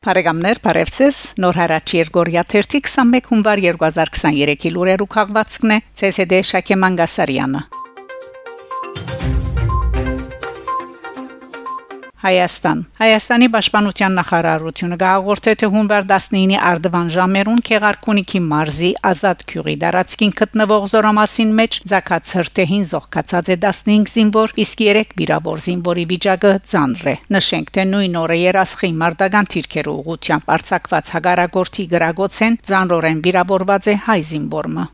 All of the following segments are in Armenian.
Բարեկամներ, բարևձեզ։ Նոր հարաճ Երգորիա 31 հունվար 2023-ի լուրերու քաղվածքն է ՑՍԴ Շակե Մանգասարյանը։ Հայաստան Հայաստանի պաշտպանության նախարարությունը գաղորդե թե հունվար 19-ի Արդվան ժամերուն Քեղարքունիքի մարզի Ազատ քյուղի դարածքին գտնվող զորամասին մեջ ցակած հրթեհին զոհկացած է 15 զինվոր, իսկ 3 վիրավոր զինվորի վիճակը ծանր է։ Նշենք թե նույն օրը երասխի մարտական թիրքերու ուղությամբ արձակված հագարագորթի գրագոցեն ծանրորեն վիրավորված է հայ զինվորը։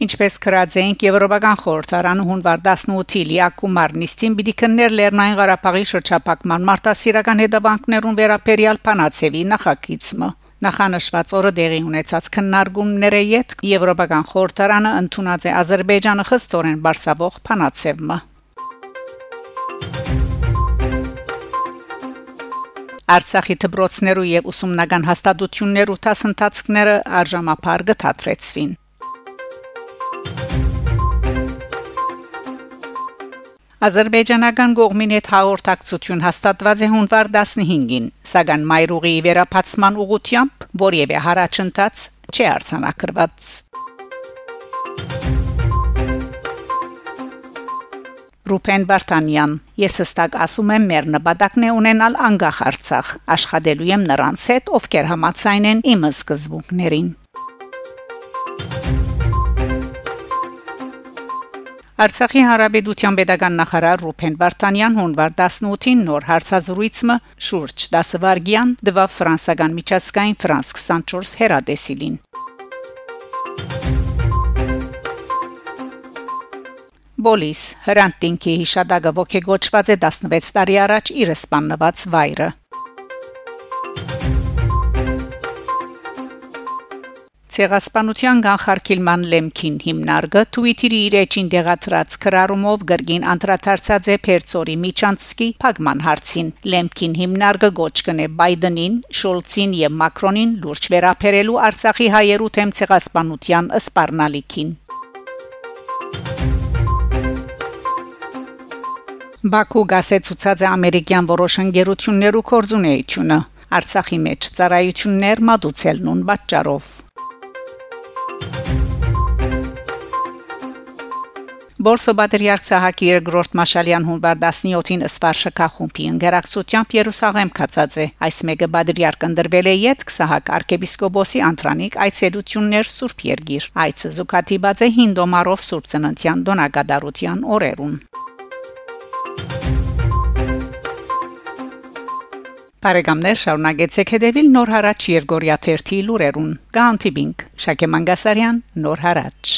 Ինչպես քրած էինք Եվրոպական խորհրդարանը հունվար 18-ի Լիակումար նիստին պիտի քններ Լեռնային Ղարաբաղի շրջափակման մարտահրավերական հետևանքներուն վերաբերյալ Փանացեվի նախագիծը Նախանշված օրը դեղի ունեցած քննարկումները յետ Եվրոպական խորհրդարանը ընդունած է Ադրբեջանը խստորեն բարձավող Փանացեվը Արցախի դբրոցներու եւ ուսումնական հաստատություններու տասընթացքները արժամապար գտածվին Ադրբեջանական կողմին հետ հաղորդակցություն հաստատված է հունվար 15-ին, սակայն Մայրուղի վերապացման ուղությամբ որևէ հարաճընթաց չի արձանագրված։ Ռուփեն Վարդանյան Ես հստակ ասում եմ մեր նպատակն է ունենալ անկախ Արցախ աշխատելու եմ նրանց հետ ովքեր համացայն են իմ սկզբունքներին Արցախի հարաբերության pedagogan նախարար Ռուփեն Վարդանյան հունվար 18-ին նոր հարցազրույցը շուրջ 10 վարգյան դվավ ֆրանսական միջազգային ֆրանս 24 հերադեսիլին Բոլիս հրանտինքի հիշադակը ողեգոճված է 16 տարի առաջ իր սպանված վայրը Ցեղասպանության կանխարգելման լեմքին հիմնարկը Twitter-ի իր էջին դեղացրած քրարումով գրգին անդրադարձած է Փերծորի Միչանցկի փակման հարցին լեմքին հիմնարկը գոչ կնե Բայդենին, Շոլցին եւ Մակրոնին լուրջ վերապերելու Արցախի հայերու թեմ ցեղասպանության սպառնալիքին Բաքու գասեցուցած է ամերիկյան որոշ ընկերություններու կորձունեությունը Արցախի մեջ ծառայություններ մատուցելնուն պատճառով Բորսո Բադրիարք Սահակի երկրորդ Մաշալյան հունվար 17-ին Սվարշակա խումբի ընկերակցությամբ Երուսաղեմ կացած է։ Այս մեկը Բադրիարք ընդրվել է Յետք Սահակ arczepiskopos-ի Անտրանիկ այցելություններ Սուրբ Երգիր։ Այցը զուգադիբած է հինդոմարով Սուրբ Ծննդյան Դոնակադարության օրերուն։ Բարեկամներ շարունակեցեք հետևել Նոր հարաճ Երգորիա 1-ի լուրերուն։ Գանտիբինգ Շակե Մանգասարյան Նոր հարաճ